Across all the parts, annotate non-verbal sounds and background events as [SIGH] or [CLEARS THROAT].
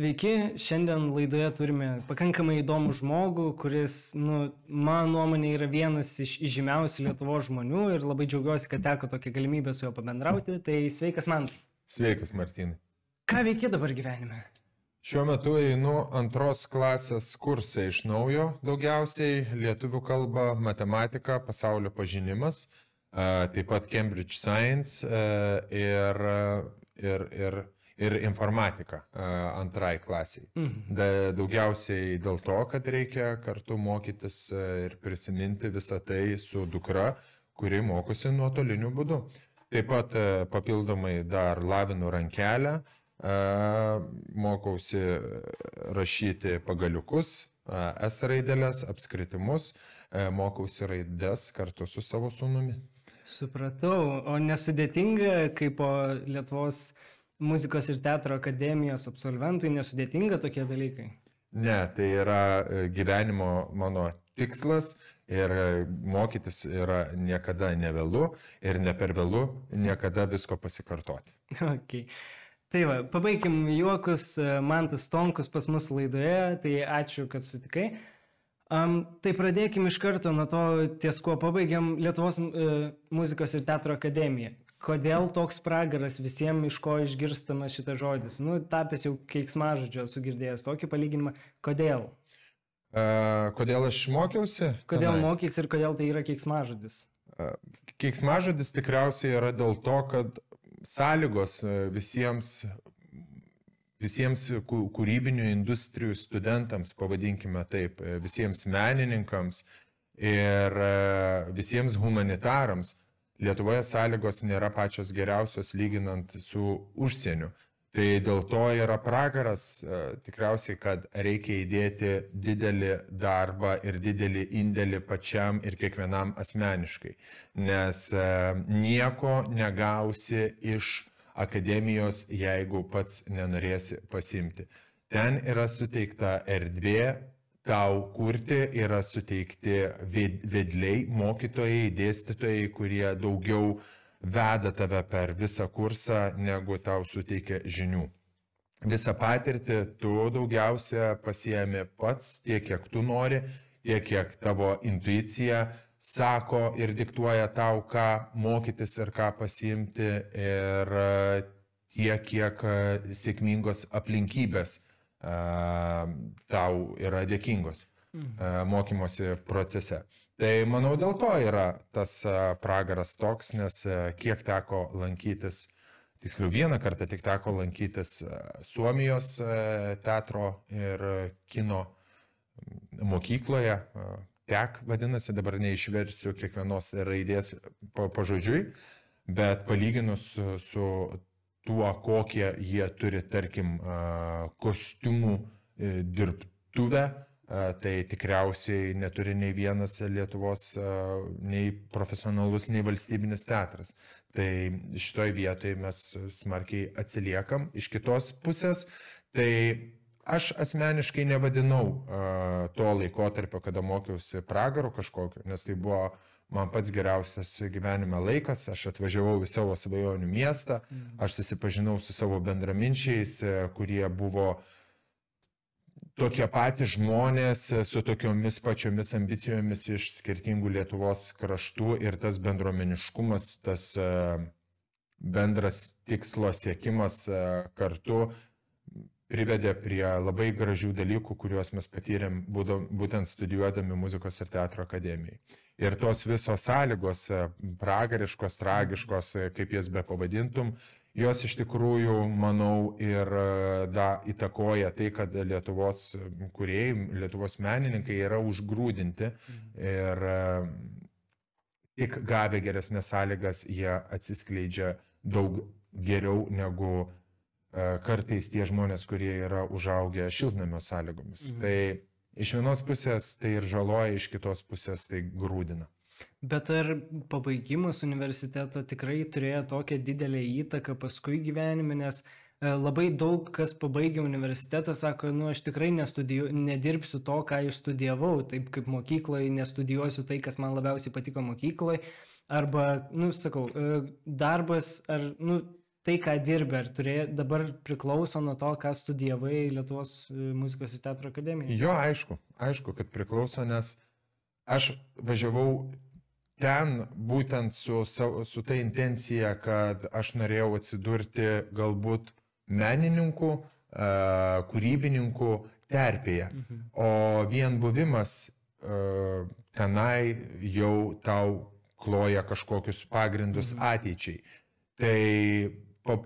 Sveiki, šiandien laidoje turime pakankamai įdomų žmogų, kuris, nu, mano nuomonė, yra vienas iš žymiausių Lietuvo žmonių ir labai džiaugiuosi, kad teko tokią galimybę su juo pabendrauti. Tai sveikas man. Sveikas, Martinai. Ką veikia dabar gyvenime? Šiuo metu einu antros klasės kursą iš naujo, daugiausiai lietuvių kalba, matematika, pasaulio pažinimas, taip pat Cambridge Science ir, ir, ir ir informatika antrai klasiai. Mhm. Da, daugiausiai dėl to, kad reikia kartu mokytis ir prisiminti visą tai su dukra, kuri mokosi nuotoliniu būdu. Taip pat papildomai dar lavinu rankelę, mokausi rašyti pagaliukus, S raidelės, apskritimus, mokausi raides kartu su savo sunumi. Supratau, o nesudėtinga kaip po Lietuvos muzikos ir teatro akademijos absolventui nesudėtinga tokie dalykai? Ne, tai yra e, gyvenimo mano tikslas ir e, mokytis yra niekada nevėlu ir ne per vėlu niekada visko pasikartoti. Okay. Tai va, pabaikim juokus, e, man tas Tonkus pas mus laidoje, tai ačiū, kad sutikai. Um, tai pradėkim iš karto nuo to, ties kuo pabaigiam Lietuvos uh, muzikos ir teatro akademiją kodėl toks pragaras visiems, iš ko išgirstamas šitas žodis. Nu, tapęs jau keiksmažodžio, esu girdėjęs tokį palyginimą. Kodėl? Uh, kodėl aš mokiausi? Kodėl tenai? mokytis ir kodėl tai yra keiksmažodis? Uh, keiksmažodis tikriausiai yra dėl to, kad sąlygos visiems, visiems kūrybinių industrijų studentams, pavadinkime taip, visiems menininkams ir visiems humanitarams Lietuvoje sąlygos nėra pačios geriausios lyginant su užsieniu. Tai dėl to yra pragaras e, tikriausiai, kad reikia įdėti didelį darbą ir didelį indėlį pačiam ir kiekvienam asmeniškai. Nes e, nieko negausi iš akademijos, jeigu pats nenorėsi pasimti. Ten yra suteikta erdvė tau kurti yra suteikti vedliai, mokytojai, dėstytojai, kurie daugiau veda tave per visą kursą, negu tau suteikia žinių. Visą patirtį tu daugiausia pasiemi pats, tiek kiek tu nori, tiek kiek tavo intuicija sako ir diktuoja tau, ką mokytis ir ką pasiimti ir tiek, kiek sėkmingos aplinkybės tau yra dėkingos mokymosi procese. Tai manau dėl to yra tas pragaras toks, nes kiek teko lankytis, tiksliau vieną kartą tik teko lankytis Suomijos teatro ir kino mokykloje, tek vadinasi, dabar neišversiu kiekvienos raidės pažodžiui, bet palyginus su tuo, kokie jie turi, tarkim, kostiumų e, dirbtuvę, tai tikriausiai neturi nei vienas Lietuvos, nei profesionalus, nei valstybinis teatras. Tai šitoje vietoje mes smarkiai atsiliekam. Iš kitos pusės, tai aš asmeniškai nevadinau to laikotarpio, kada mokiausi pragaru kažkokiu, nes tai buvo man pats geriausias gyvenime laikas, aš atvažiavau į savo svajonių miestą, mhm. aš susipažinau su savo bendraminčiais, e, kurie buvo tokie patys žmonės e, su tokiomis pačiomis ambicijomis iš skirtingų Lietuvos kraštų ir tas bendruomeniškumas, tas e, bendras tikslo siekimas kartu privedė prie labai gražių dalykų, kuriuos mes patyrėm būtent studijuodami muzikos ir teatro akademijai. Ir tos visos sąlygos, e, pragariškos, tragiškos, e, kaip jas be pavadintum, jos iš tikrųjų, manau, ir e, da, įtakoja tai, kad Lietuvos kuriejai, Lietuvos menininkai yra užgrūdinti ir tik gavę geresnės sąlygas jie atsiskleidžia daug geriau negu kartais tie žmonės, kurie yra užaugę šiltnamio sąlygomis. Mhm. Tai iš vienos pusės tai ir žaloja, iš kitos pusės tai grūdina. Bet ar pabaigimas universiteto tikrai turėjo tokią didelę įtaką paskui gyvenime, nes e, labai daug kas pabaigia universitetą, sako, nu aš tikrai nedirbsiu to, ką aš studijavau, taip kaip mokykloje, nestudijuosiu tai, kas man labiausiai patiko mokykloje, arba, nu, sakau, e, darbas, ar, nu, tai, ką dirbi, ar turė, dabar priklauso nuo to, ką studijavai Lietuvos e, muzikos ir teatro akademijoje? Jo, aišku, aišku, kad priklauso, nes aš važiavau ten būtent su, su ta intencija, kad aš norėjau atsidurti galbūt menininkų, kūrybininkų terpėje. Mhm. O vien buvimas tenai jau tau kloja kažkokius pagrindus mhm. ateičiai. Tai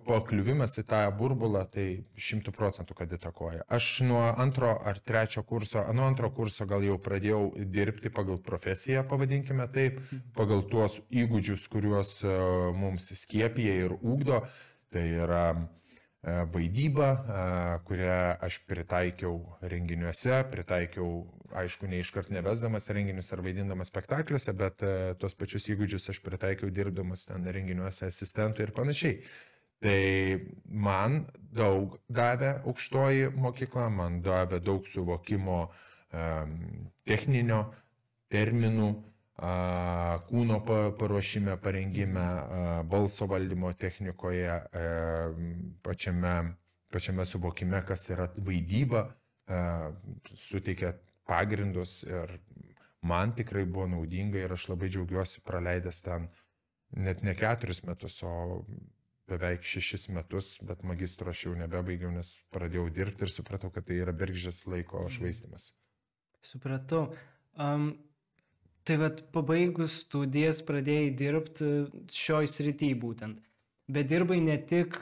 pakliuvimas į tą burbulą, tai šimtų procentų, kad įtakoja. Aš nuo antro ar trečio kurso, nuo antro kurso gal jau pradėjau dirbti pagal profesiją, pavadinkime taip, pagal tuos įgūdžius, kuriuos e, mums skiepija ir ūkdo. Tai yra e, vaidyba, e, kurią aš pritaikiau renginiuose, pritaikiau, aišku, ne iškart nevesdamas renginius ar vaidindamas spektakliuose, bet tuos pačius įgūdžius aš pritaikiau dirbdamas ten renginiuose asistentų ir panašiai. Tai man daug davė aukštoji mokykla, man davė daug suvokimo techninio, terminų, kūno paruošime, parengime, balso valdymo technikoje, pačiame, pačiame suvokime, kas yra vaidyba, suteikia pagrindus ir man tikrai buvo naudinga ir aš labai džiaugiuosi praleidęs ten net ne keturis metus, o beveik šešis metus, bet magistro aš jau nebebaigiau, nes pradėjau dirbti ir supratau, kad tai yra bergždžias laiko mhm. švaistimas. Supratau. Um, tai vad pabaigus studijas pradėjai dirbti šioj srity būtent. Bet dirbai ne tik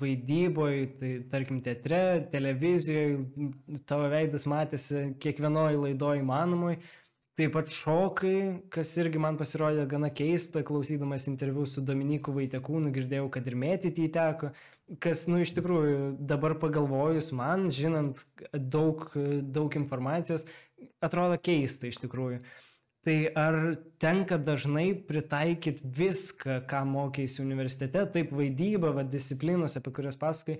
vaidyboje, tai tarkim teatre, televizijoje, tavo veidas matėsi kiekvienoje laidoje įmanomai, Taip pat šokai, kas irgi man pasirodė gana keista, klausydamas interviu su Dominiku Vaitekūnu, girdėjau, kad ir mėtyti įteko, kas, nu, iš tikrųjų, dabar pagalvojus man, žinant daug, daug informacijos, atrodo keista iš tikrųjų. Tai ar tenka dažnai pritaikyti viską, ką mokėsi universitete, taip vaidyba, va, disciplinos, apie kurias pasakai,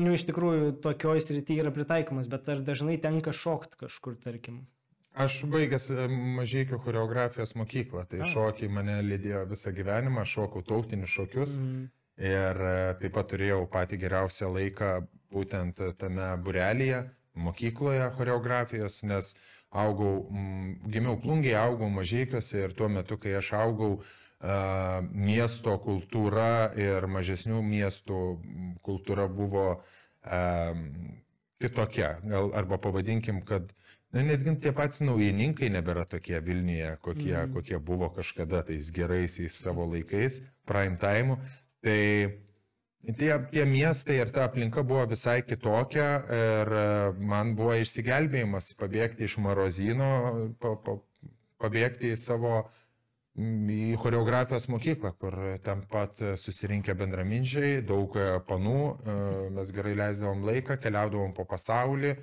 nu, iš tikrųjų, tokioj srityje yra pritaikomas, bet ar dažnai tenka šokti kažkur, tarkim? Aš baigęs e, mažykių choreografijos mokyklą, tai A. šokiai mane lydėjo visą gyvenimą, šokau tautinius šokius mm. ir e, taip pat turėjau patį geriausią laiką būtent tame burelėje, mokykloje choreografijos, nes augau, m, gimiau plungiai, augau mažykiuose ir tuo metu, kai aš augau, a, miesto kultūra ir mažesnių miestų kultūra buvo a, kitokia, gal, arba pavadinkim, kad netgi tie patys naujininkai nebėra tokie Vilniuje, kokie, mm. kokie buvo kažkada tais geraisiais savo laikais, prime time. Tai tie, tie miestai ir ta aplinka buvo visai kitokia ir e, man buvo išsigelbėjimas pabėgti iš Marozino, pa, pa, pabėgti į savo į choreografijos mokyklą, kur ten pat susirinkę bendraminčiai, daug e, panų, e, mes gerai leisdavom laiką, keliaudavom po pasaulį,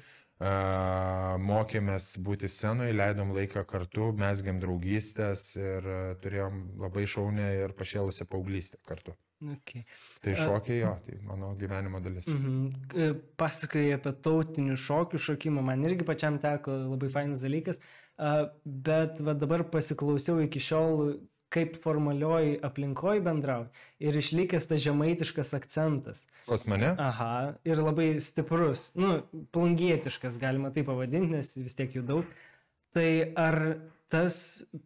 mokėmės būti scenoje, leidom laiką kartu, mesgiam draugystės ir turėjom labai šaunę ir pašėlusią paauglystę kartu. Okay. Tai šokiai jo, tai mano gyvenimo dalis. Mm -hmm. Pasakai apie tautinių šokių šokimą, man irgi pačiam teko labai fainas dalykas, bet va, dabar pasiklausiau iki šiol kaip formalioj aplinkoj bendrauji ir išlikęs tas žemaitiškas akcentas. Pas mane? Aha, ir labai stiprus, nu, plungietiškas galima tai pavadinti, nes vis tiek jų daug. Tai ar tas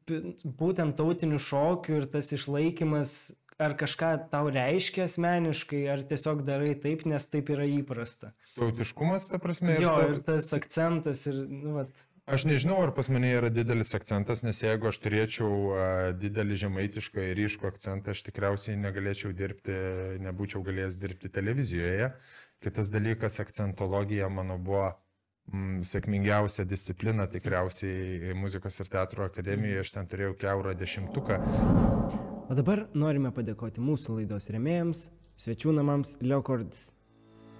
būtent tautinių šokių ir tas išlaikymas, ar kažką tau reiškia asmeniškai, ar tiesiog darai taip, nes taip yra įprasta? Tautiškumas, ta prasme, ir, jo, ir tas akcentas ir, nu, vat. Aš nežinau, ar pas mane yra didelis akcentas, nes jeigu aš turėčiau didelį žemaitišką ir ryškų akcentą, aš tikriausiai negalėčiau dirbti, nebūčiau galėjęs dirbti televizijoje. Kitas dalykas, akcentologija mano buvo mm, sėkmingiausia disciplina tikriausiai muzikos ir teatro akademijoje, aš ten turėjau keurą dešimtuką. O dabar norime padėkoti mūsų laidos remėjams, svečių namams Leokordis.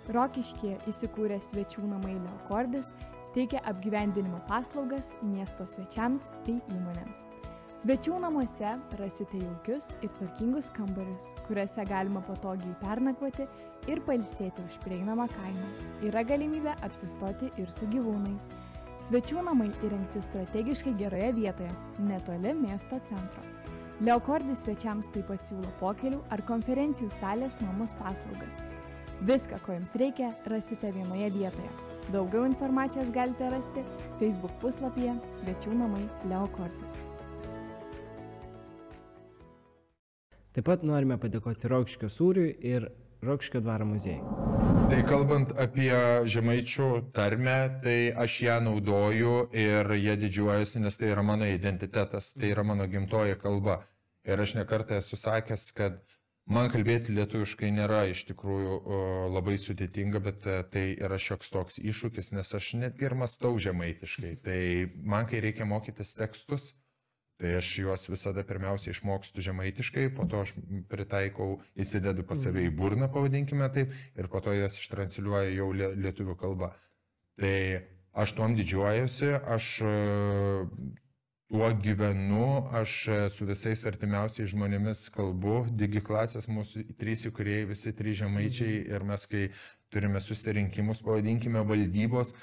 Rokiškėje įsikūrė svečių namai Leokordis teikia apgyvendinimo paslaugas miesto svečiams bei įmonėms. Svečių namuose rasite jaukius ir tvarkingus kambarius, kuriuose galima patogiai pernakvoti ir palsėti už prieinamą kainą. Yra galimybė apsistoti ir su gyvūnais. Svečių namai įrengti strategiškai geroje vietoje, netoli miesto centro. Leokordis svečiams taip pat siūlo pokelių ar konferencijų salės nuomos paslaugas. Viską, ko jums reikia, rasite vienoje vietoje. Daugiau informacijos galite rasti Facebook puslapyje Svečių namai Leokordis. Taip pat norime padėkoti Rokškio sūriui ir Rokškio dvaro muziejui. Tai kalbant apie žemaičių tarmę, tai aš ją naudoju ir jie didžiuojasi, nes tai yra mano identitetas, tai yra mano gimtoji kalba. Ir aš nekartą esu sakęs, kad man kalbėti lietuviškai nėra iš tikrųjų labai sudėtinga, bet e, tai yra šioks toks iššūkis, nes aš netgi ir mastau žemaitiškai. [LAUGHS] Tai man, kai reikia mokytis tekstus, Tai aš juos visada pirmiausia išmokstu žemaitiškai, po to aš pritaikau, įsidedu pas save į burną, pavadinkime taip, ir po to jas ištransliuoju jau lietuvių kalbą. Tai aš tuom didžiuojuosi, aš tuo gyvenu, aš su visais artimiausiais žmonėmis kalbu, digi klasės mūsų trys įkuriejai, visi trys žemaičiai ir mes kai turime susirinkimus, pavadinkime valdybos,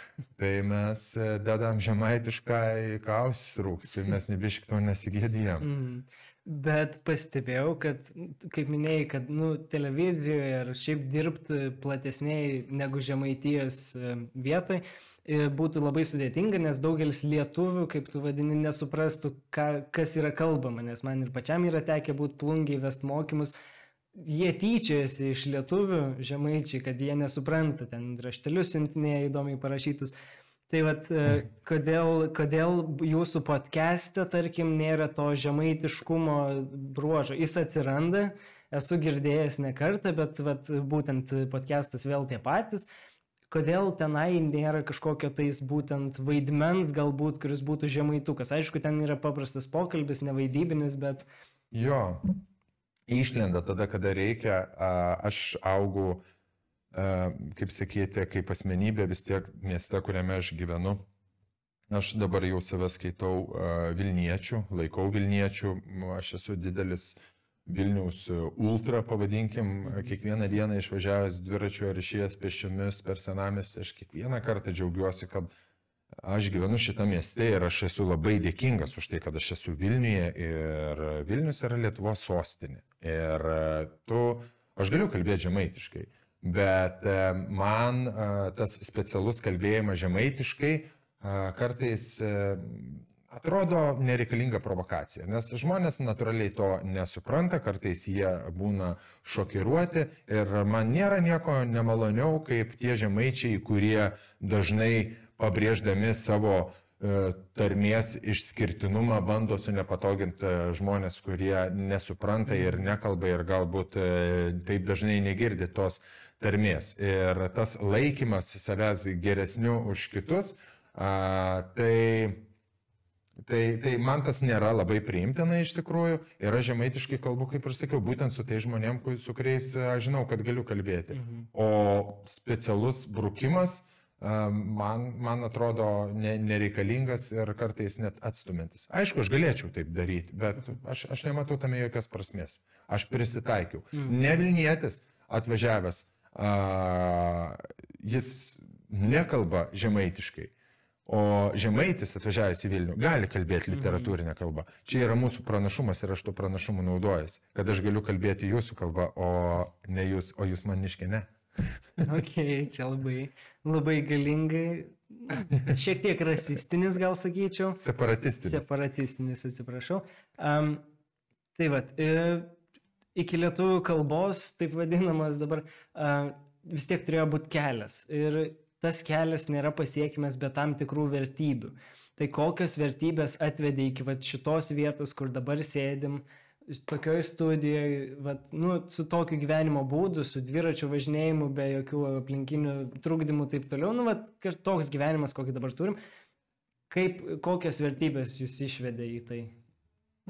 tai mes e, dedam žemaitišką į kausis rūks, tai mes nebišk to nesigėdėjom. Mm. Bet pastebėjau, kad, kaip minėjai, kad nu, televizijoje ir šiaip dirbti platesniai negu žemaitijos e, vietoj e, būtų labai sudėtinga, nes daugelis lietuvių, kaip tu vadini, nesuprastų, ką, kas yra kalbama, nes man ir pačiam yra tekę būti plungiai vest mokymus, jie tyčiojasi iš lietuvių žemaičiai, kad jie nesupranta, ten raštelius siuntinėja įdomiai parašytus. Tai vad, e, kodėl, kodėl jūsų podcast'e, tarkim, nėra to žemaitiškumo bruožo? Jis atsiranda, esu girdėjęs ne kartą, bet vat, būtent podcast'as vėl tie patys. Kodėl tenai nėra kažkokio tais būtent vaidmens, galbūt, kuris būtų žemaitukas? Aišku, ten yra paprastas pokalbis, nevaidybinis, bet... Jo, išlenda tada, kada reikia. Aš augau, kaip sakyti, kaip asmenybė vis tiek mieste, kuriame aš gyvenu. Aš dabar jau save skaitau Vilniečių, laikau Vilniečių, aš esu didelis Vilniaus ultra, pavadinkim, kiekvieną dieną išvažiavęs dviračiu ar išėjęs pešiomis per senamestį, aš kiekvieną kartą džiaugiuosi, kad Aš gyvenu šitą mieste ir aš esu labai dėkingas už tai, kad aš esu Vilniuje ir Vilnius yra Lietuvos sostinė. Ir tu, aš galiu kalbėti žemaitiškai, bet e, man e, tas specialus kalbėjimas žemaitiškai e, kartais atrodo nereikalinga provokacija, nes žmonės natūraliai to nesupranta, kartais jie būna šokiruoti ir man nėra nieko nemaloniau, kaip tie žemaičiai, kurie dažnai pabrėždami savo e, tarmės išskirtinumą bando sunepatoginti e, žmonės, kurie nesupranta ir nekalba ir galbūt e, taip dažnai negirdi tos tarmės. Ir tas laikymas savęs geresniu už kitus, tai Tai, tai man tas nėra labai priimtina iš tikrųjų ir aš žemaitiškai kalbu, kaip ir sakiau, būtent su tai žmonėm, su kuriais aš žinau, kad galiu kalbėti. Mhm. O specialus brukimas man, man atrodo ne, nereikalingas ir kartais net atstumintis. Aišku, aš galėčiau taip daryti, bet aš, aš nematau tame jokios prasmės. Aš prisitaikiau. Mm. Ne Vilnietis atvažiavęs, a, jis nekalba žemaitiškai. O žemaitis atvažiavęs į Vilnių gali kalbėti mhm. literatūrinę kalbą. Čia yra mūsų pranašumas ir aš to pranašumu naudojasi. Kad aš galiu kalbėti jūsų kalbą, o ne jūs, o jūs maniškai ne. [LAUGHS] Ok, čia labai, labai galingai, šiek tiek rasistinis gal sakyčiau. Separatistinis. Separatistinis, atsiprašau. Um, tai vad, e, iki lietuvių kalbos, taip vadinamas dabar, uh, vis tiek turėjo būti kelias. Ir tas kelias nėra pasiekimas be tam tikrų vertybių. Tai kokios vertybės atvedė iki vat, šitos vietos, kur dabar sėdim, tokioj studijoj, vat, nu, su tokiu gyvenimo būdu, su dviračiu važinėjimu, be jokių aplinkinių trukdymų ir taip toliau, nu, vat, toks gyvenimas, kokį dabar turim, kaip, kokios vertybės jūs išvedė į tai?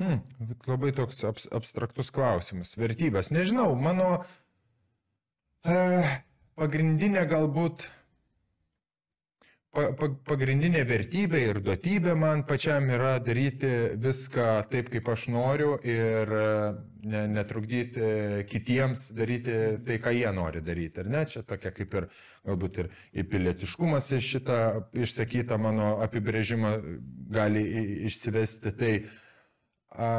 Hmm, labai toks abs abstraktus klausimas. Vertybės, nežinau, mano e, pagrindinė galbūt pagrindinė vertybė ir duotybė man pačiam yra daryti viską taip, kaip aš noriu ir e, ne, netrukdyti kitiems daryti tai, ką jie nori daryti. Ir ne, čia tokia kaip ir galbūt ir pilietiškumas iš šitą išsakytą mano apibrėžimą gali išsivesti. Tai a,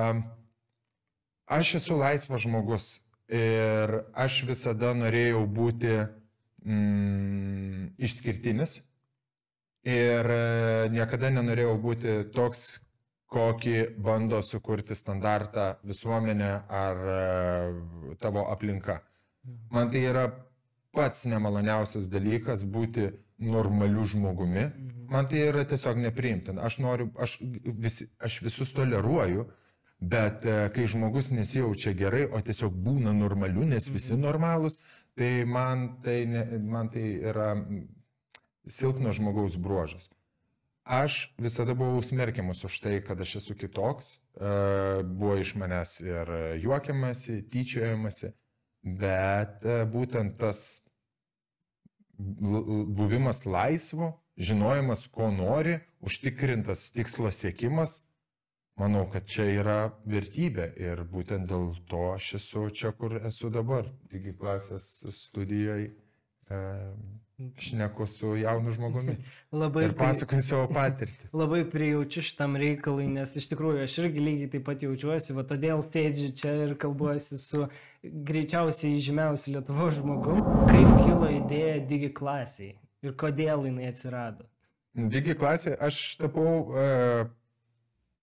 aš esu laisvas žmogus ir aš visada norėjau būti mm, išskirtinis ir e, niekada nenorėjau būti toks, kokį bando sukurti standartą visuomenė ar e, tavo aplinka. Man tai yra pats nemaloniausias dalykas būti normaliu žmogumi. Man tai yra tiesiog nepriimtina. Aš noriu, aš, vis, aš visus toleruoju, bet e, kai žmogus nesijaučia gerai, o tiesiog būna normaliu, nes visi normalūs, tai man tai, ne, man tai yra silpno žmogaus bruožas. Aš visada buvau smerkiamas už tai, kad aš esu kitoks, e, buvo iš manęs ir juokiamasi, tyčiojamasi, bet e, būtent tas buvimas laisvu, žinojimas, ko nori, užtikrintas tikslo siekimas, manau, kad čia yra vertybė ir būtent dėl to aš esu čia, kur esu dabar, lygi klasės studijoje šneku su jaunu žmogumi. [LAUGHS] Labai ir pasakoju savo patirtį. [LAUGHS] Labai prijaučiu šitam reikalui, nes iš tikrųjų aš irgi lygiai taip pat jaučiuosi, va todėl sėdžiu čia ir kalbuosi su greičiausiai žymiausiu Lietuvo žmogum. Kaip kilo idėja digi klasiai ir kodėl jinai atsirado? Digi klasė, aš tapau, e,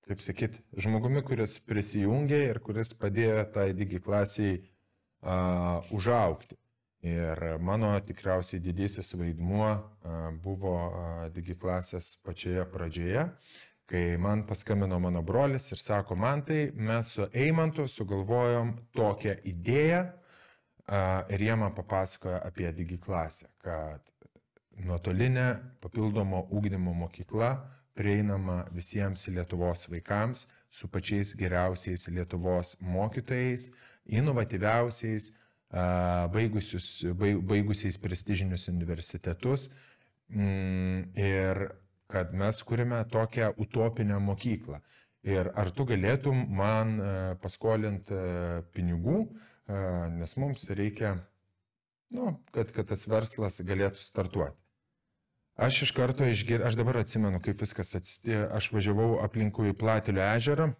kaip sakyt, žmogumi, kuris prisijungė ir kuris padėjo tai digi klasiai uh, užaukti. Ir mano tikriausiai didysis vaidmuo buvo digi klasės pačioje pradžioje, kai man paskambino mano brolis ir sako, man tai mes su Eimantu sugalvojom tokią idėją. Ir jie man papasakojo apie digi klasę, kad nuotolinė papildomo ūkdymo mokykla prieinama visiems Lietuvos vaikams su pačiais geriausiais Lietuvos mokytojais, inovatyviausiais, baigusius, baigusiais prestižinius universitetus mm, ir kad mes kūrime tokią utopinę mokyklą. Ir ar tu galėtum man paskolinti pinigų, nes mums reikia, nu, kad, kad tas verslas galėtų startuoti. Aš iš karto išgirdau, aš dabar atsimenu, kaip viskas atsitėjo, aš važiavau aplinkui Platilio ežerą,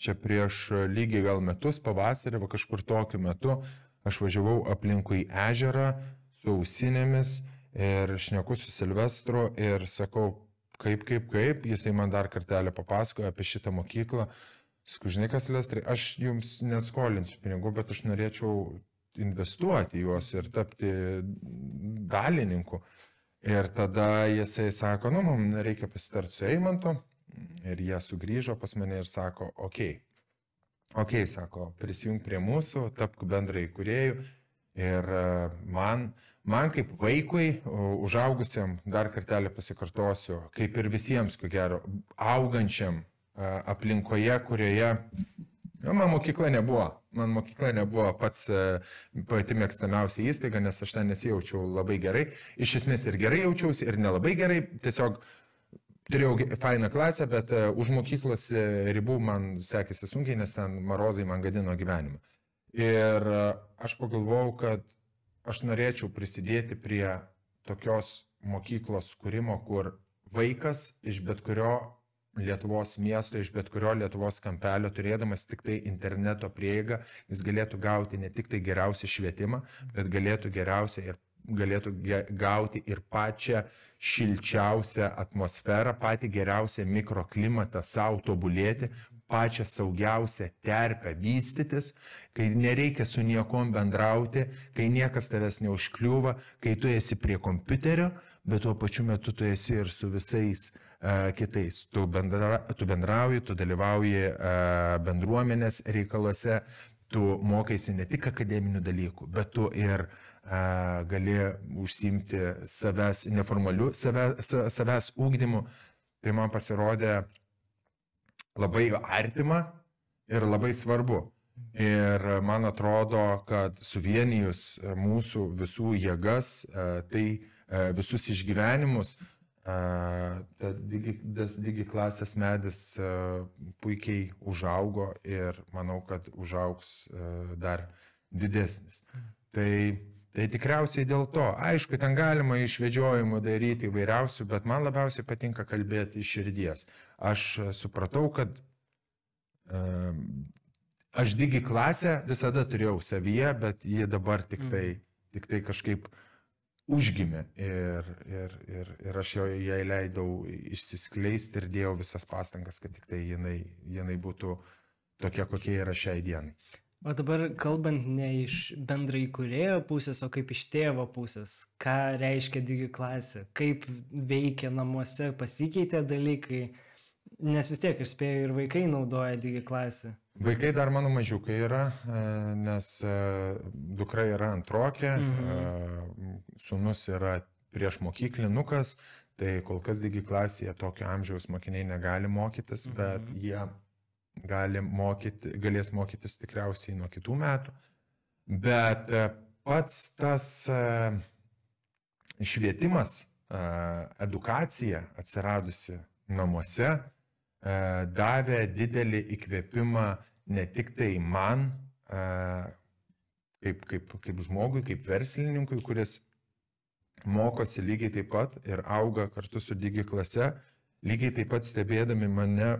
čia prieš lygiai gal metus, pavasarį, va kažkur tokiu metu, aš važiavau aplinkui ežerą su ausinėmis ir šneku su Silvestru ir sakau, kaip, kaip, kaip, jisai man dar kartelį papasakojo apie šitą mokyklą. Sakau, žinai kas, Silvestrai, aš jums neskolinsiu pinigų, bet aš norėčiau investuoti juos ir tapti dalininku. Ir tada jisai sako, nu, mums reikia pasitarti su Eimantu. Ir jie sugrįžo pas mane ir sako, okei, okay, ok, sako, prisijung prie mūsų, tapk bendrai kuriejų. Ir e, man, man kaip vaikui, užaugusiam, dar kartelį pasikartosiu, kaip ir visiems, ko gero, augančiam e, aplinkoje, kurioje Jo, man mokykla nebuvo. Man mokykla nebuvo pats e, pati mėgstamiausia įstaiga, nes aš ten nesijaučiau labai gerai. Iš esmės ir gerai jaučiausi, ir nelabai gerai. Tiesiog turėjau fainą klasę, bet uh, už mokyklos e, ribų man sekėsi sunkiai, nes ten marozai man gadino gyvenimą. Ir uh, aš pagalvojau, kad aš norėčiau prisidėti prie tokios mokyklos kūrimo, kur vaikas iš bet kurio Lietuvos miesto, iš bet kurio Lietuvos kampelio, turėdamas tik tai interneto prieigą, jis galėtų gauti ne tik tai geriausią švietimą, bet galėtų geriausią ir galėtų gauti ir pačią šilčiausią atmosferą, patį geriausią mikroklimatą savo tobulėti, pačią saugiausią terpę vystytis, kai nereikia su niekom bendrauti, kai niekas tavęs neužkliūva, kai tu esi prie kompiuterio, bet tuo pačiu metu tu esi ir su visais uh, kitais. Tu, bendra, tu bendrauji, tu dalyvauji uh, bendruomenės reikaluose, tu mokaisi ne tik akademinių dalykų, bet tu ir uh, gali užsimti savęs neformaliu savęs, savęs ūkdymu, tai man pasirodė labai artima ir labai svarbu. Ir man atrodo, kad suvienijus mūsų visų jėgas, tai visus išgyvenimus, tas digi klasės medis puikiai užaugo ir manau, kad užauks dar didesnis. Tai Tai tikriausiai dėl to, aišku, ten galima išvedžiojimų daryti įvairiausių, bet man labiausiai patinka kalbėti iš širdies. Aš supratau, kad aš digi klasę visada turėjau savyje, bet ji dabar tik tai, Mhm. tik tai kažkaip užgimė ir, ir, ir, ir aš jo, jai leidau išsiskleisti ir dėjau visas pastangas, kad tik tai jinai, jinai būtų tokia, kokia yra šiai dienai. O dabar kalbant ne iš bendrai kurėjo pusės, o kaip iš tėvo pusės, ką reiškia digi klasė, kaip veikia namuose, pasikeitė dalykai, nes vis tiek, aš spėju, ir vaikai naudoja digi klasę. Vaikai dar mano mažiukai yra, e, nes e, dukra yra antrokė, Mhm. sunus yra prieš mokyklinukas, tai kol kas digi klasėje tokio amžiaus mokiniai negali mokytis, bet Mhm. jie gali mokyti, galės mokytis tikriausiai nuo kitų metų. Bet e, pats tas e, švietimas, e, edukacija atsiradusi namuose e, davė didelį įkvėpimą ne tik tai man, e, kaip, kaip, kaip žmogui, kaip verslininkui, kuris mokosi lygiai taip pat ir auga kartu su digi klase, lygiai taip pat stebėdami mane,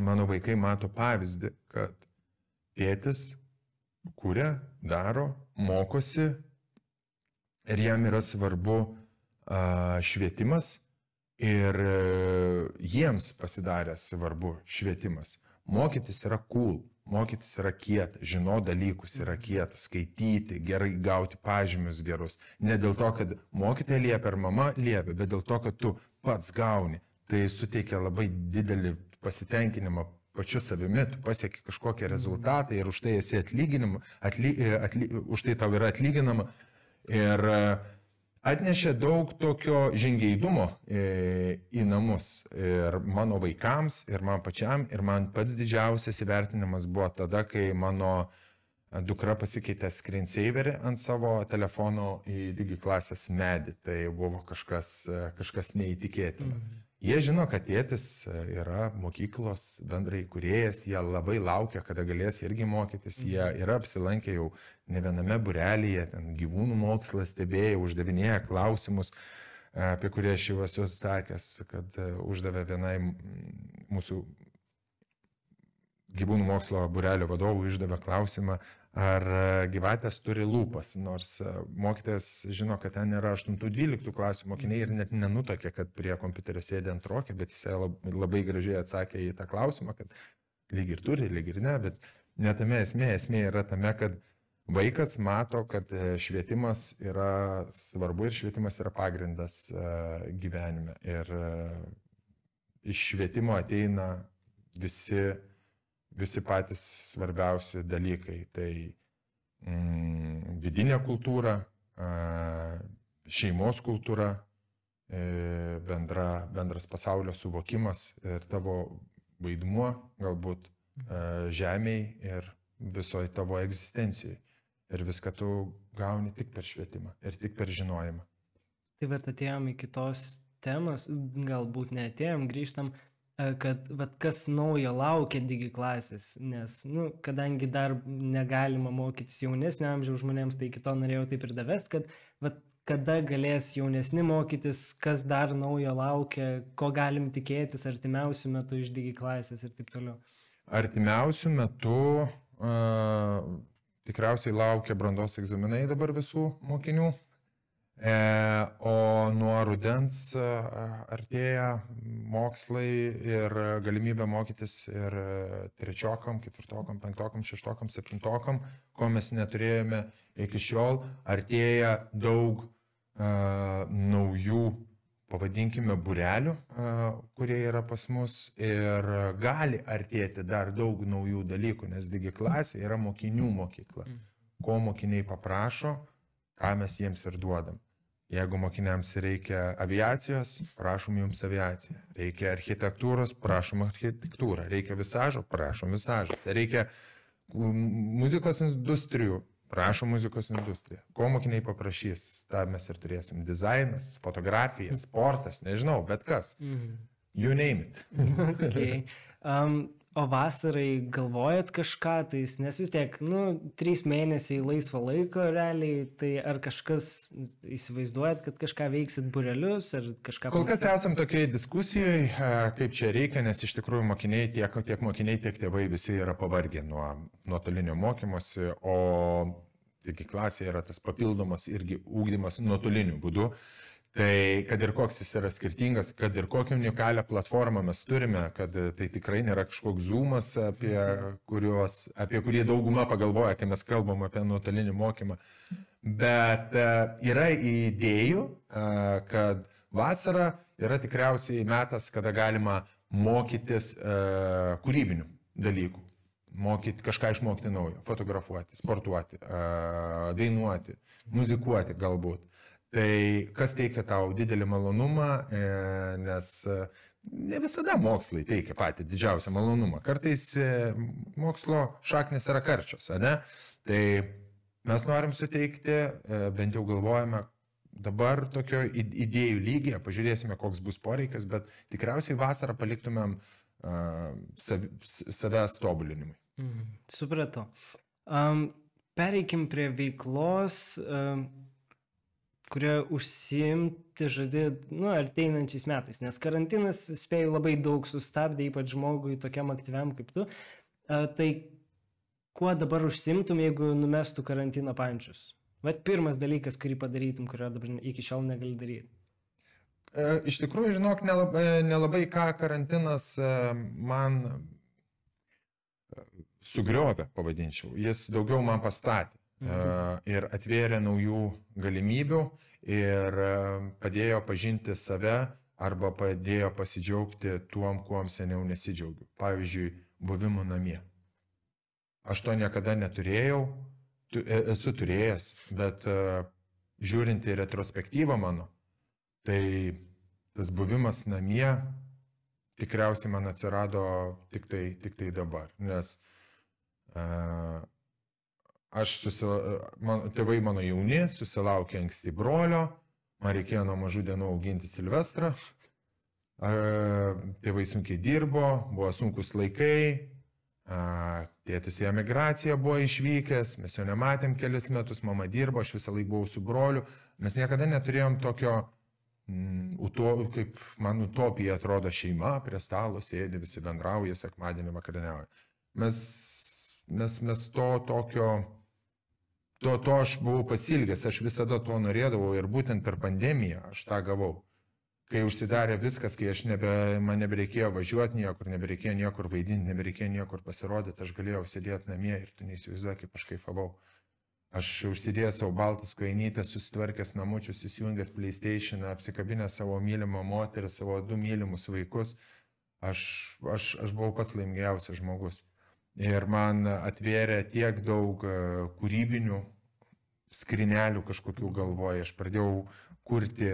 mano vaikai mato pavyzdį, kad tėtis kuria, daro, mokosi ir jam yra svarbu švietimas ir e, jiems pasidarė svarbu švietimas. Mokytis yra cool, mokytis yra kieta, žino dalykus yra kieta, skaityti, gerai gauti pažymius gerus. Ne dėl to, kad mokytoja liepia ar mama liepia, bet dėl to, kad tu pats gauni. Tai suteikia labai didelį pasitenkinimą pačiu savimi, tu pasieki kažkokią rezultatą ir už tai esi atlyginama, atly, atly, už tai tau yra atlyginama. Ir e, atnešė daug tokio žingeidumo e, į namus. Ir mano vaikams, ir man pačiam, ir man pats didžiausias įvertinimas buvo tada, kai mano dukra pasikeitė screensaverį ant savo telefono į digi klasės medį. Tai buvo kažkas, e, kažkas neįtikėtina. Mhm. Jie žino, kad tėtis e, yra mokyklos bendrai kuriejas, jie labai laukia, kada galės irgi mokytis, jie yra apsilankę jau ne viename burelėje, ten gyvūnų mokslą stebėjo, uždavinėja klausimus, e, apie kurį aš jau esu sakęs, kad e, uždavė vienai mūsų gyvūnų mokslo burelio vadovų išdavė klausimą, ar e, gyvatės turi lūpas, nors e, mokytojas žino, kad ten yra 8-12 klasių mokiniai ir net nenutokė, kad prie kompiuterio sėdė antrokė, bet jis lab- labai gražiai atsakė į tą klausimą, kad lyg ir turi, lyg ir ne, bet netame esmė, esmė yra tame, kad vaikas mato, kad e, švietimas yra svarbu ir švietimas yra pagrindas gyvenime. Ir iš švietimo ateina visi visi patys svarbiausi dalykai. Tai mm, vidinė kultūra, šeimos kultūra, e, bendra, bendras pasaulio suvokimas ir tavo vaidmuo galbūt žemėj ir visoji tavo egzistencijai. Ir viską tu gauni tik per švietimą ir tik per žinojimą. Tai bet atėjom į kitos temos, galbūt neatėjom, grįžtam, kad vat, kas naujo laukia digi klasės, nes, nu, kadangi dar negalima mokytis jaunesnio amžiaus žmonėms, tai kito norėjau taip ir davest, kad vat, kada galės jaunesni mokytis, kas dar naujo laukia, ko galim tikėtis artimiausių metų iš digi klasės ir taip toliau. Artimiausių metų uh, tikriausiai laukia brandos egzaminai dabar visų mokinių. E, o nuo rudens e, artėja mokslai ir galimybė mokytis ir trečiokam, ketvirtokam, penktokam, šeštokam, septintokam, ko mes neturėjome iki šiol. Artėja daug a, naujų, pavadinkime, burelių, a, kurie yra pas mus ir gali artėti dar daug naujų dalykų, nes digi klasė yra mokinių mokykla. Ko mokiniai paprašo, ką mes jiems ir duodam. Jeigu mokiniams reikia aviacijos, prašom jums aviaciją. Reikia architektūros, prašom architektūrą. Reikia visažo, prašom visažas. Reikia muzikos industrijų, prašom muzikos industriją. Ko mokiniai paprašys, tą mes ir turėsim. Dizainas, fotografija, sportas, nežinau, bet kas. Mhm. You name it. [LAUGHS] okay. um, O vasarai galvojat kažką, tai nes vis tiek, nu, trys mėnesiai laisvo laiko realiai, tai ar kažkas įsivaizduojat, kad kažką veiksit burelius, ar kažką... Kol kas esam tokiai diskusijai, kaip čia reikia, nes iš tikrųjų mokiniai, tiek, tiek mokiniai, tiek tėvai visi yra pavargę nuo nuotolinio mokymosi, o taigi klasėje yra tas papildomas irgi ūkdymas nuotoliniu būdu. Tai kad ir koks jis yra skirtingas, kad ir kokią unikalią platformą mes turime, kad tai tikrai nėra kažkoks zoomas, apie, kuriuos, apie kurį dauguma pagalvoja, kai mes kalbam apie nuotolinį mokymą. Bet e, yra idėjų, e, kad vasara yra tikriausiai metas, kada galima mokytis e, kūrybinių dalykų. Mokyti, kažką išmokti naujo, fotografuoti, sportuoti, dainuoti, muzikuoti galbūt. Tai kas teikia tau didelį malonumą, e, nes e, ne visada mokslai teikia patį didžiausią malonumą. Kartais e, mokslo šaknis yra karčios, ne? Tai mes norim suteikti, bent jau galvojame, dabar tokio idėjų lygyje, pažiūrėsime, koks bus poreikis, bet tikriausiai vasarą paliktumėm sav, savęs tobulinimui. Mhm, supratau. Um, pereikim prie veiklos. Um, kurie užsiimti žadi, nu, arteinančiais metais, nes karantinas, spėjau, labai daug sustabdė, ypač žmogui tokiam aktyviam kaip tu. A, tai kuo dabar užsimtum, jeigu numestų karantino pančius? Vat pirmas dalykas, kurį padarytum, kurio dabar iki šiol negali daryti. E, iš tikrųjų, žinok, nelabai, nelabai ką karantinas e, man e, sugriovė, pavadinčiau. Jis daugiau man pastatė. Mhm. ir atvėrė naujų galimybių ir padėjo pažinti save arba padėjo pasidžiaugti tuom, kuom seniau nesidžiaugiu. Pavyzdžiui, buvimu namie. Aš to niekada neturėjau, tu, e, esu turėjęs, bet žiūrint į retrospektyvą mano, tai tas buvimas namie tikriausiai man atsirado tik tai, tik tai dabar, nes uh, aš susila... man, tėvai mano jauni, susilaukė anksti brolio, man reikėjo nuo mažų dienų auginti Silvestrą, tėvai sunkiai dirbo, buvo sunkus laikai, tėtis į emigraciją buvo išvykęs, mes jo nematėm kelis metus, mama dirbo, aš visą laiką buvau su broliu, mes niekada neturėjom tokio, mm, uto, kaip man utopija atrodo šeima, prie stalo sėdi, visi bendrauja, sekmadienį vakarieniauja. Mes, mes, mes to tokio to, to aš buvau pasilgęs, aš visada to norėdavau ir būtent per pandemiją aš tą gavau. Kai užsidarė viskas, kai aš nebe, man nebereikėjo važiuoti niekur, nebereikėjo niekur vaidinti, nebereikėjo niekur pasirodyti, aš galėjau sėdėti namie ir tu neįsivaizduoji, kaip aš kaifavau. Aš užsidėjęs savo baltus koinytės, susitvarkęs namučius, įsijungęs PlayStation, apsikabinęs savo mylimą moterį, savo du mylimus vaikus, aš, aš, aš buvau pats laimingiausias žmogus. Ir man atvėrė tiek daug e, kūrybinių skrinelių kažkokių galvoje. Aš pradėjau kurti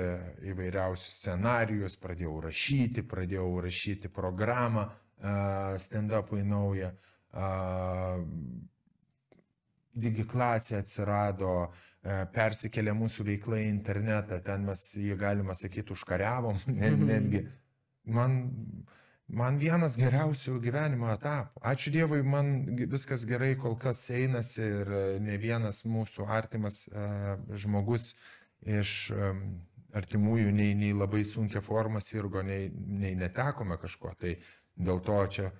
įvairiausius scenarius, pradėjau rašyti, pradėjau rašyti programą uh, stand-upui naują. Uh, Digiklasė atsirado, uh, persikėlė mūsų veikla į internetą, ten mes jį galima sakyti užkariavom, [LAUGHS] net, mhm. netgi. Man Man vienas geriausių gyvenimo etapų. Ačiū Dievui, man viskas gerai kol kas einasi ir e, ne vienas mūsų artimas uh, žmogus iš um, artimųjų nei, nei labai sunkia forma sirgo, nei, nei netekome kažko. Tai dėl to čia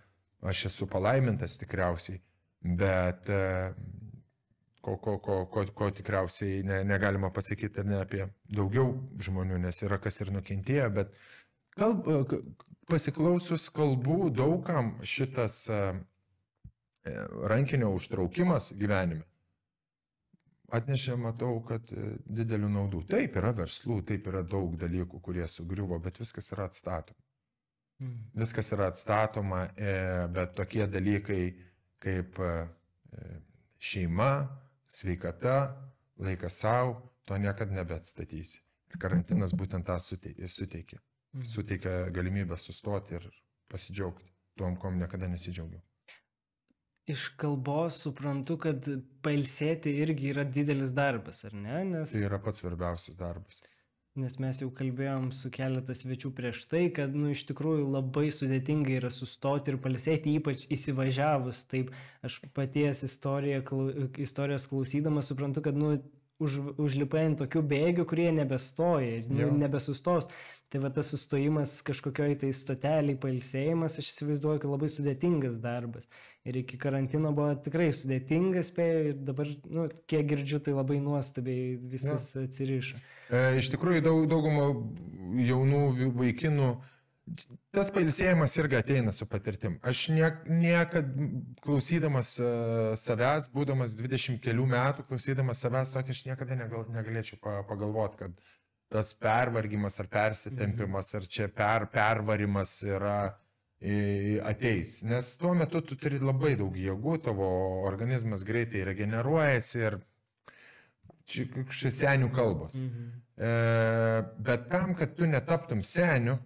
aš esu palaimintas tikriausiai, bet ko, ko, ko, ko, ko tikriausiai ne, negalima pasakyti ne apie daugiau žmonių, nes yra kas ir nukentėjo, bet kalb, pasiklausius kalbų daugam šitas e, e, rankinio užtraukimas gyvenime atnešė, matau, kad e, didelių naudų. Taip yra verslų, taip yra daug dalykų, kurie sugriuvo, bet viskas yra atstatoma. Mm. Viskas yra atstatoma, bet tokie dalykai kaip šeima, sveikata, laikas savo, to niekada nebeatstatysi. Ir karantinas būtent tą suteikia. Mhm. suteikia galimybę sustoti ir pasidžiaugti tuom, kom niekada nesidžiaugiau. Iš kalbos suprantu, kad pailsėti irgi yra didelis darbas, ar ne? Nes... Tai yra pats svarbiausias darbas. nes mes jau kalbėjom su keletas svečių prieš tai, kad, nu, iš tikrųjų labai sudėtinga yra sustoti ir palsėti, ypač įsivažiavus. Taip, aš paties istoriją, istorijos klausydamas suprantu, kad, nu, už, užlipai ant tokių bėgių, kurie nebestoja ir nu, nebesustos. Tai va tas sustojimas kažkokioj tai stoteliai, pailsėjimas, aš įsivaizduoju, kad labai sudėtingas darbas. Ir iki karantino buvo tikrai sudėtingas, spėjau, ir dabar, nu, kiek girdžiu, tai labai nuostabiai viskas ja. atsiriša. E, iš tikrųjų, daug, dauguma jaunų vaikinų tas pailsėjimas irgi ateina su patirtim. Aš niek, niekad klausydamas uh, savęs, būdamas 20 kelių metų, klausydamas savęs, sakė, aš niekada negal, negalėčiau pa, pagalvoti, kad tas pervargimas ar persitempimas, ar čia per, pervarimas yra ateis. Nes tuo metu tu turi labai daug jėgų, tavo organizmas greitai regeneruojasi ir čia senių kalbos. Mhm. E, bet tam, kad tu netaptum seniu,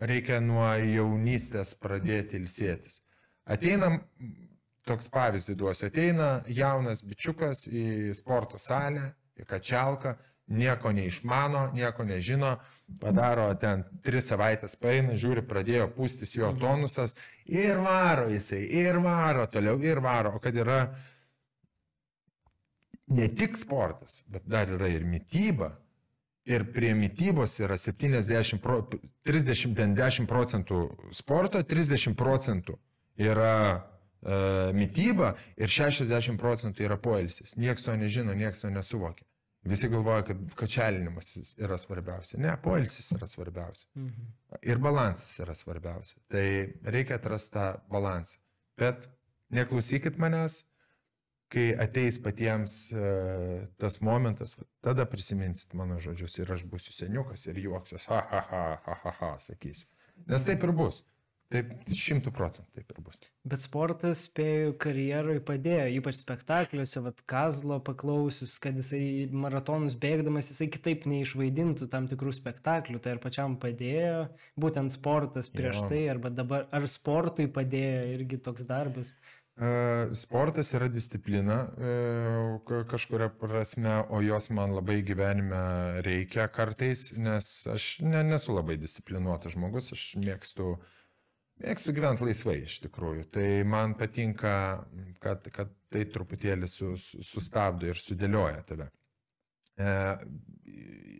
reikia nuo jaunystės pradėti ilsėtis. Ateina, toks pavyzdį duosiu, ateina jaunas bičiukas į sporto salę, į kačialką, nieko neišmano, nieko nežino, padaro ten tris savaitės paeina, žiūri, pradėjo pūstis jo mhm. tonusas ir varo jisai, ir varo toliau, ir varo, o kad yra ne tik sportas, bet dar yra ir mytyba. Ir prie mytybos yra 70, pro, 30, 10 procentų sporto, 30 procentų yra e, mytyba ir 60 procentų yra poilsis. Niekas to nežino, niekas to nesuvokia. Visi galvoja, kad kačelinimas yra svarbiausia. Ne, poilsis yra svarbiausia. Mhm. Ir balansas yra svarbiausia. Tai reikia atrasti tą balansą. Bet neklausykit manęs, kai ateis patiems uh, tas momentas, tada prisiminsit mano žodžius ir aš būsiu seniukas ir juoksiuos, ha, ha, ha, ha, ha, ha, sakysiu. Nes taip ir bus. Taip, šimtų procentų taip ir bus. Bet sportas, spėjau, karjeroj padėjo, ypač spektakliuose, vad Kazlo paklausius, kad jisai maratonus bėgdamas, jisai kitaip neišvaidintų tam tikrų spektaklių, tai ar pačiam padėjo, būtent sportas prieš jo. tai, arba dabar, ar sportui padėjo irgi toks darbas. Sportas yra disciplina kažkuria prasme, o jos man labai gyvenime reikia kartais, nes aš ne, nesu labai disciplinuotas žmogus, aš mėgstu, mėgstu gyventi laisvai iš tikrųjų. Tai man patinka, kad, kad tai truputėlį su, sustabdo ir sudėlioja tave.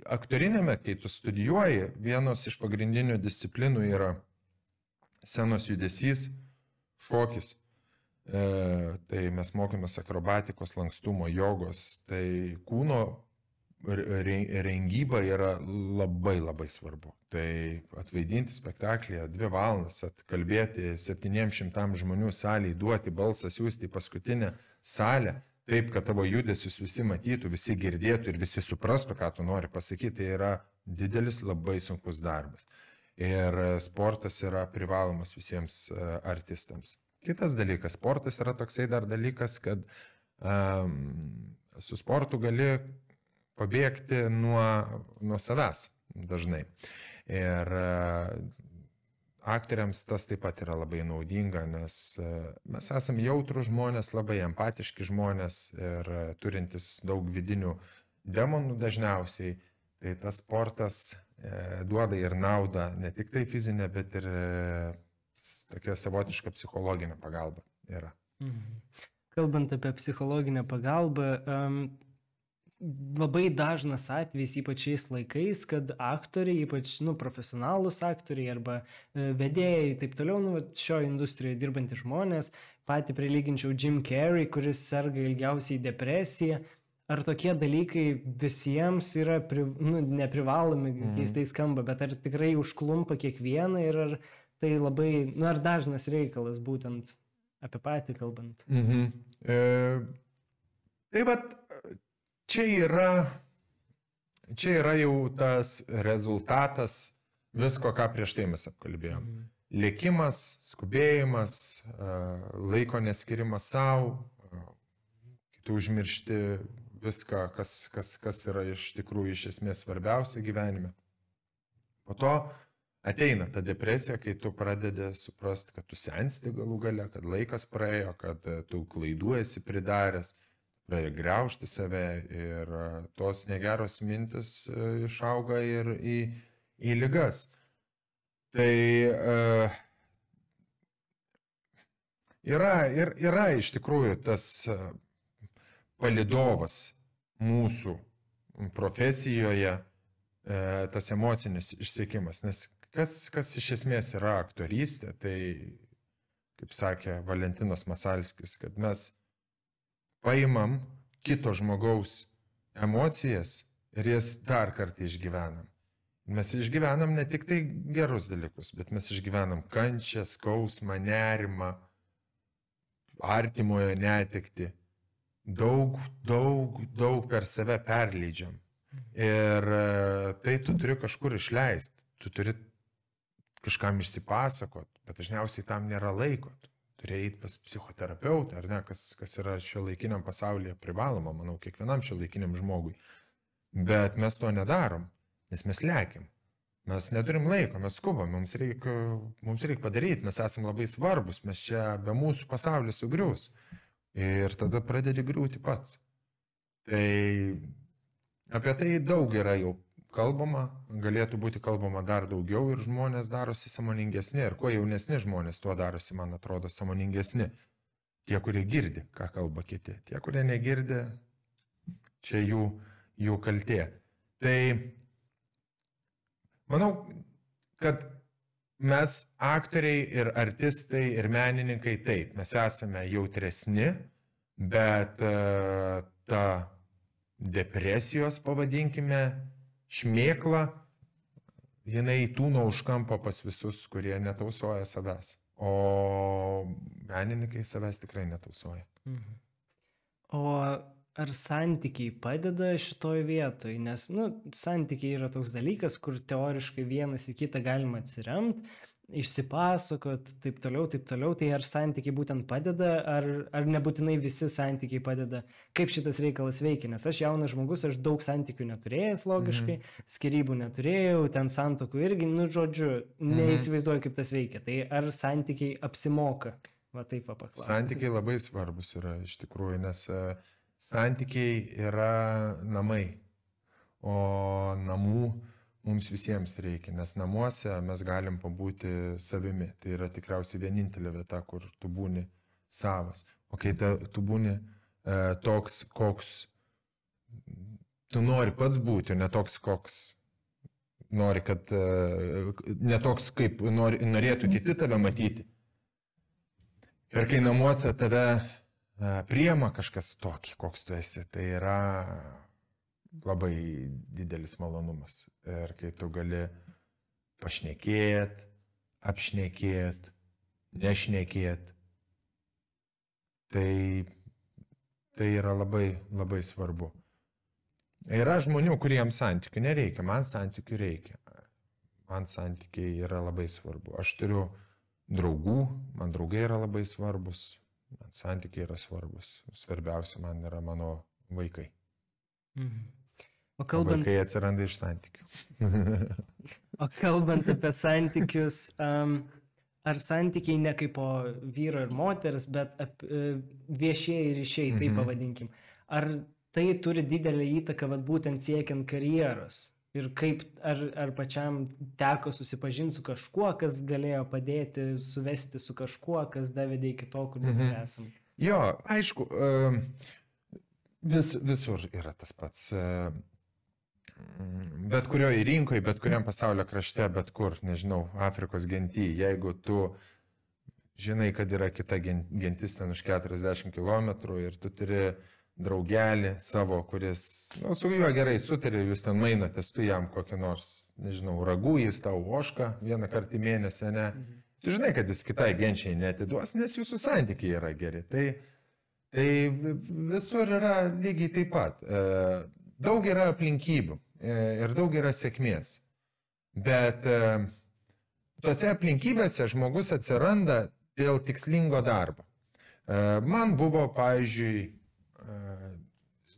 Aktorinėme, kai tu studijuoji, vienos iš pagrindinių disciplinų yra senos judesys, šokis. E, tai mes mokėmės akrobatikos, lankstumo, jogos, tai kūno rengyba yra labai labai svarbu. Tai atvaidinti spektaklį dvi valandas, atkalbėti 700 žmonių salėje, duoti balsą, siūsti į paskutinę salę, taip, kad tavo judesius visi matytų, visi girdėtų ir visi suprastų, ką tu nori pasakyti, tai yra didelis labai sunkus darbas. Ir sportas yra privalomas visiems e, artistams. Kitas dalykas, sportas yra toksai dar dalykas, kad um, su sportu gali pabėgti nuo, nuo savęs dažnai. Ir aktoriams tas taip pat yra labai naudinga, nes uh, mes esame jautrų žmonės, labai empatiški žmonės ir turintis daug vidinių demonų dažniausiai. Tai tas sportas e, duoda ir naudą ne tik tai fizinę, bet ir e, tokia savotiška psichologinė pagalba yra. Mhm. Kalbant apie psichologinę pagalbą, um, labai dažnas atvejis, ypač šiais laikais, kad aktoriai, ypač nu, profesionalus aktoriai arba e, vedėjai, taip toliau, nu, šio industrijoje dirbantys žmonės, patį prilyginčiau Jim Carrey, kuris serga ilgiausiai depresiją. Ar tokie dalykai visiems yra pri, nu, neprivalomi, mm. keistai skamba, bet ar tikrai užklumpa kiekvieną ir ar tai labai, nu ar dažnas reikalas būtent apie patį kalbant. Mhm. E, tai vad, čia yra, čia yra jau tas rezultatas visko, ką prieš tai mes apkalbėjom. Mhm. Lėkimas, skubėjimas, e, laiko neskirimas savo, e, tu užmiršti viską, kas, kas, kas yra iš tikrųjų iš esmės svarbiausia gyvenime. Po to ateina ta depresija, kai tu pradedi suprasti, kad tu sensti galų gale, kad laikas praėjo, kad e, tu klaidų esi pridaręs, pradedi greušti save ir e, tos negeros mintis e, išauga ir į, į lygas. Tai uh, yra, ir, yra iš tikrųjų tas palidovas mūsų profesijoje, tas emocinis išsiekimas, nes kas, kas iš esmės yra aktorystė, tai kaip sakė Valentinas Masalskis, kad mes paimam kito žmogaus emocijas ir jas dar kartą išgyvenam. Mes išgyvenam ne tik tai gerus dalykus, bet mes išgyvenam kančią, skausmą, nerimą, artimojo netikti. Daug, daug, daug per save perleidžiam. Ir e, tai tu turi kažkur išleisti, tu turi kažkam išsipasakot, bet dažniausiai tam nėra laiko. Turi eiti pas psichoterapeutą, ar ne, kas, kas yra šio laikiniam pasaulyje privaloma, manau, kiekvienam šio laikiniam žmogui. Bet mes to nedarom, nes mes lėkiam. Mes neturim laiko, mes skubam, mums reikia, mums reikia padaryti, mes esame labai svarbus, mes čia be mūsų pasaulis sugrius. Ir tada pradedi griūti pats. Tai apie tai daug yra jau kalbama, galėtų būti kalbama dar daugiau ir žmonės darosi samoningesni. Ir kuo jaunesni žmonės, tuo darosi, man atrodo, samoningesni. Tie, kurie girdi, ką kalba kiti. Tie, kurie negirdi, čia jų, jų kaltė. Tai manau, kad mes aktoriai ir artistai ir menininkai taip, mes esame jautresni, bet uh, ta depresijos, pavadinkime, šmėkla, jinai tūno už kampo pas visus, kurie netausoja savęs. O menininkai savęs tikrai netausoja. Mhm. O ar santykiai padeda šitoj vietoj? Nes, nu, santykiai yra toks dalykas, kur teoriškai vienas į kitą galima atsiremti, išsipasakot, taip toliau, taip toliau, tai ar santykiai būtent padeda, ar, ar nebūtinai visi santykiai padeda, kaip šitas reikalas veikia, nes aš jaunas žmogus, aš daug santykių neturėjęs logiškai, mhm. skirybų neturėjau, ten santokų irgi, nu žodžiu, mhm. neįsivaizduoju, kaip tas veikia, tai ar santykiai apsimoka, va taip papaklausiu. Santykiai labai svarbus yra iš tikrųjų, nes uh, santykiai yra namai, o namų mums visiems reikia, nes namuose mes galim pabūti savimi. Tai yra tikriausiai vienintelė vieta, kur tu būni savas. O kai ta, tu būni e, toks, koks tu nori pats būti, ne toks, koks nori, kad e, ne toks, kaip nori, norėtų kiti tave matyti. Ir kai namuose tave e, priema kažkas tokį, koks tu esi, tai yra labai didelis malonumas. Ir kai tu gali pašnekėt, apšnekėt, nešnekėt, tai, tai yra labai, labai svarbu. Yra žmonių, kuriems santykių nereikia, man santykių reikia. Man santykiai yra labai svarbu. Aš turiu draugų, man draugai yra labai svarbus, man santykiai yra svarbus. Svarbiausia man yra mano vaikai. Mhm. O kalbant... Vaikai atsiranda iš santykių. [LAUGHS] o kalbant apie santykius, um, ar santykiai ne kaip po vyro ir moters, bet ap, uh, viešieji ryšiai, taip mhm. pavadinkim. Ar tai turi didelį įtaką, vad būtent siekiant karjeros? Ir kaip, ar, ar pačiam teko susipažinti su kažkuo, kas galėjo padėti suvesti su kažkuo, kas davedė iki to, kur dabar mhm. esame? Jo, aišku, vis, visur yra tas pats bet kurioje rinkoje, bet kuriam pasaulio krašte, bet kur, nežinau, Afrikos genty, jeigu tu žinai, kad yra kita gentis ten už 40 km ir tu turi draugelį savo, kuris, nu, su juo gerai sutarė, jūs ten mainotės, tu jam kokį nors, nežinau, ragų, jis tau ošką vieną kartą į mėnesį, ne? Mhm. Tu žinai, kad jis kitai genčiai netiduos, nes jūsų santykiai yra geri. Tai, tai visur yra lygiai taip pat. E, daug yra aplinkybių. E, ir daug yra sėkmės. Bet e, tose aplinkybėse žmogus atsiranda dėl tikslingo darbo. E, man buvo, pavyzdžiui,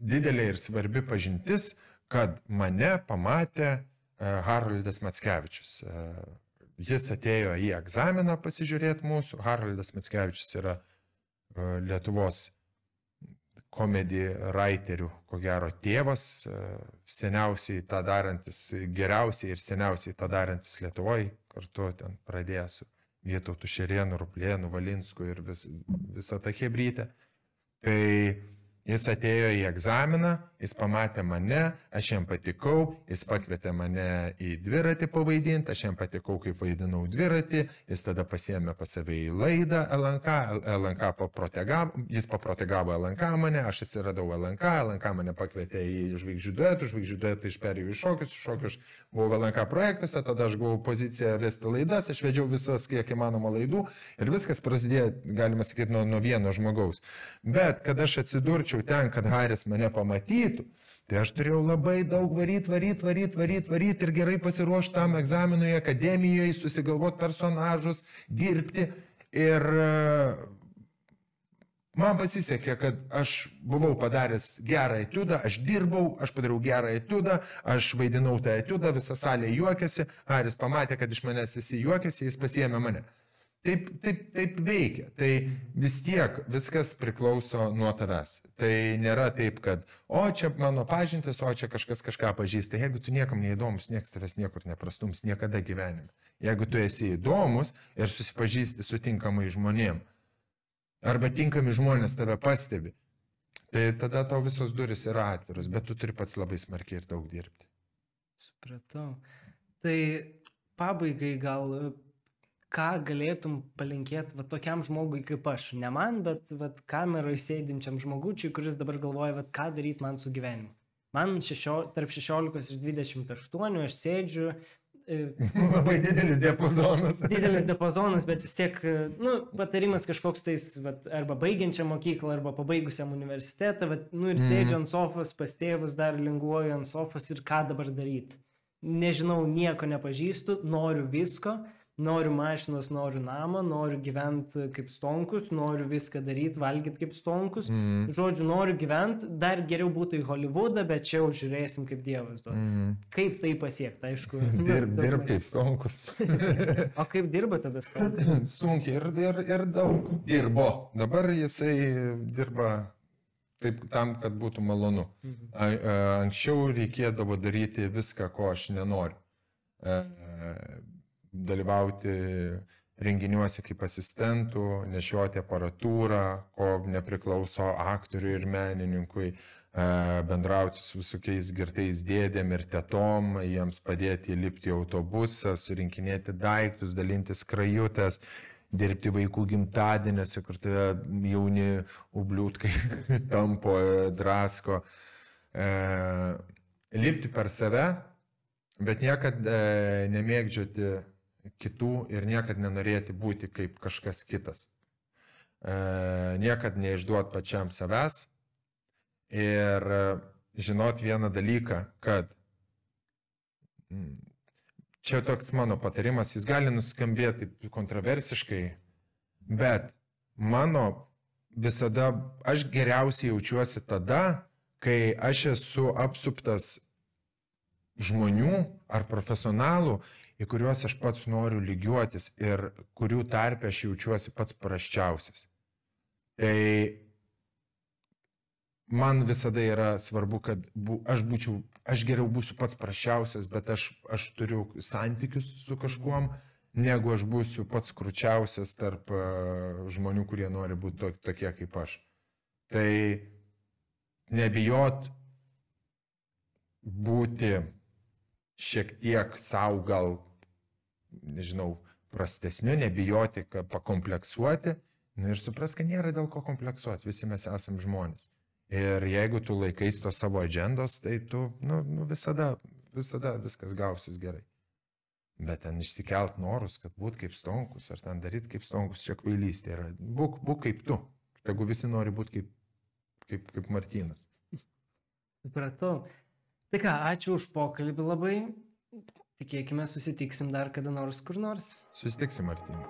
didelė ir svarbi pažintis, kad mane pamatė Haroldas Matskevičius. Jis atėjo į egzaminą pasižiūrėti mūsų. Haroldas Matskevičius yra Lietuvos komedį writerių, ko gero tėvas, e, seniausiai tą darantis, geriausiai ir seniausiai tą darantis Lietuvoje, kartu ten pradėjęs su Vietautu Šerienu, Ruplienu, Valinsku ir vis, visą tą hebrytę. Tai Jis atėjo į egzaminą, jis pamatė mane, aš jam patikau, jis pakvietė mane į dviratį pavaidinti, aš jam patikau, kaip vaidinau dviratį, jis tada pasiemė pas save į laidą LNK, LNK paprotegavo, jis paprotegavo LNK mane, aš atsiradau LNK, LNK mane pakvietė į žvaigždžių duetų, žvaigždžių duetų iš perėjų iš šokius, šokius buvau LNK projektuose, tada aš gavau poziciją vesti laidas, aš vedžiau visas kiek įmanoma laidų ir viskas prasidėjo, galima sakyti, nuo, nuo vieno žmogaus. Bet kad aš atsidurčiau ten, kad Haris mane pamatytų, tai aš turėjau labai daug varyti, varyti, varyti, varyti, varyti ir gerai pasiruošti tam egzaminui akademijoje, susigalvoti personažus, dirbti. Ir e, man pasisekė, kad aš buvau padaręs gerą etiudą, aš dirbau, aš padariau gerą etiudą, aš vaidinau tą etiudą, visa salė juokėsi, Haris pamatė, kad iš manęs visi juokėsi, jis pasiemė mane. Taip, taip, taip veikia. Tai vis tiek viskas priklauso nuo tavęs. Tai nėra taip, kad, o čia mano pažintis, o čia kažkas kažką pažįsta. Jeigu tu niekam neįdomus, niekas tavęs niekur neprastums, niekada gyvenime. Jeigu tu esi įdomus ir susipažįsti su tinkamai žmonėm, arba tinkami žmonės tave pastebi, tai tada tau visos duris yra atviros, bet tu turi pats labai smarkiai ir daug dirbti. Supratau. Tai pabaigai gal ką galėtum palinkėti va tokiam žmogui kaip aš, ne man, bet va kameroje sėdinčiam žmogučiui, kuris dabar galvoja, va ką daryti man su gyvenimu. Man šešio, tarp 16 ir 28 aš sėdžiu. E, [LAUGHS] Labai didelis diapazonas. [LAUGHS] didelis diapazonas, bet vis tiek, nu, patarimas kažkoks tais, vat, arba baigiančią mokyklą, arba pabaigusiam universitetą, vat, nu ir sėdžiu mm. ant sofos, pas tėvus dar linguoju ant sofos ir ką dabar daryti. Nežinau, nieko nepažįstu, noriu visko noriu mašinos, noriu namą, noriu gyventi kaip stonkus, noriu viską daryti, valgyti kaip stonkus. Mm. Žodžiu, noriu gyventi, dar geriau būtų į Hollywoodą, bet čia jau žiūrėsim, kaip Dievas duos. Mm. Kaip tai pasiekti, aišku. [LAUGHS] Dirb, dirb kaip stonkus. [LAUGHS] o kaip dirba tada stonkus? [CLEARS THROAT] Sunkiai ir, ir, ir daug dirbo. Dabar jisai dirba taip tam, kad būtų malonu. Mhm. Anksčiau reikėdavo daryti viską, ko aš nenoriu. Dalyvauti renginiuose kaip asistentų, nešioti aparatūrą, ko nepriklauso aktoriui ir menininkui, e, bendrauti su visokiais girtais dėdėm ir tetom, jiems padėti lipti į autobusą, surinkinėti daiktus, dalintis krajutės, dirbti vaikų gimtadienėse, kur tai jauni ubliūtkai [LAUGHS] tampo, drasko. E, lipti per save, bet niekad e, nemėgdžioti kitų ir niekad nenorėti būti kaip kažkas kitas. E, niekad neišduot pačiam savęs ir e, žinot vieną dalyką, kad mm, čia toks mano patarimas, jis gali nuskambėti kontroversiškai, bet mano visada, aš geriausiai jaučiuosi tada, kai aš esu apsuptas žmonių ar profesionalų, į kuriuos aš pats noriu lygiuotis ir kurių tarpe aš jaučiuosi pats praščiausias. Tai man visada yra svarbu, kad bu, aš būčiau, aš geriau būsiu pats praščiausias, bet aš, aš turiu santykius su kažkuom, negu aš būsiu pats kručiausias tarp uh, žmonių, kurie nori būti to, tokie kaip aš. Tai nebijot būti šiek tiek savo gal, nežinau, prastesniu, nebijoti, pakompleksuoti. Nu ir supras, kad nėra dėl ko kompleksuoti, visi mes esame žmonės. Ir jeigu tu laikais to savo agendos, tai tu nu, nu visada, visada viskas gausis gerai. Bet ten išsikelt norus, kad būt kaip stonkus, ar ten daryti kaip stonkus, čia kvailystė yra. Būk, būk kaip tu. Jeigu visi nori būti kaip, kaip, kaip Martynas. Supratau. Tai ką, ačiū už pokalbį labai. Tikėkime, susitiksim dar kada nors kur nors. Susitiksim, Martinai.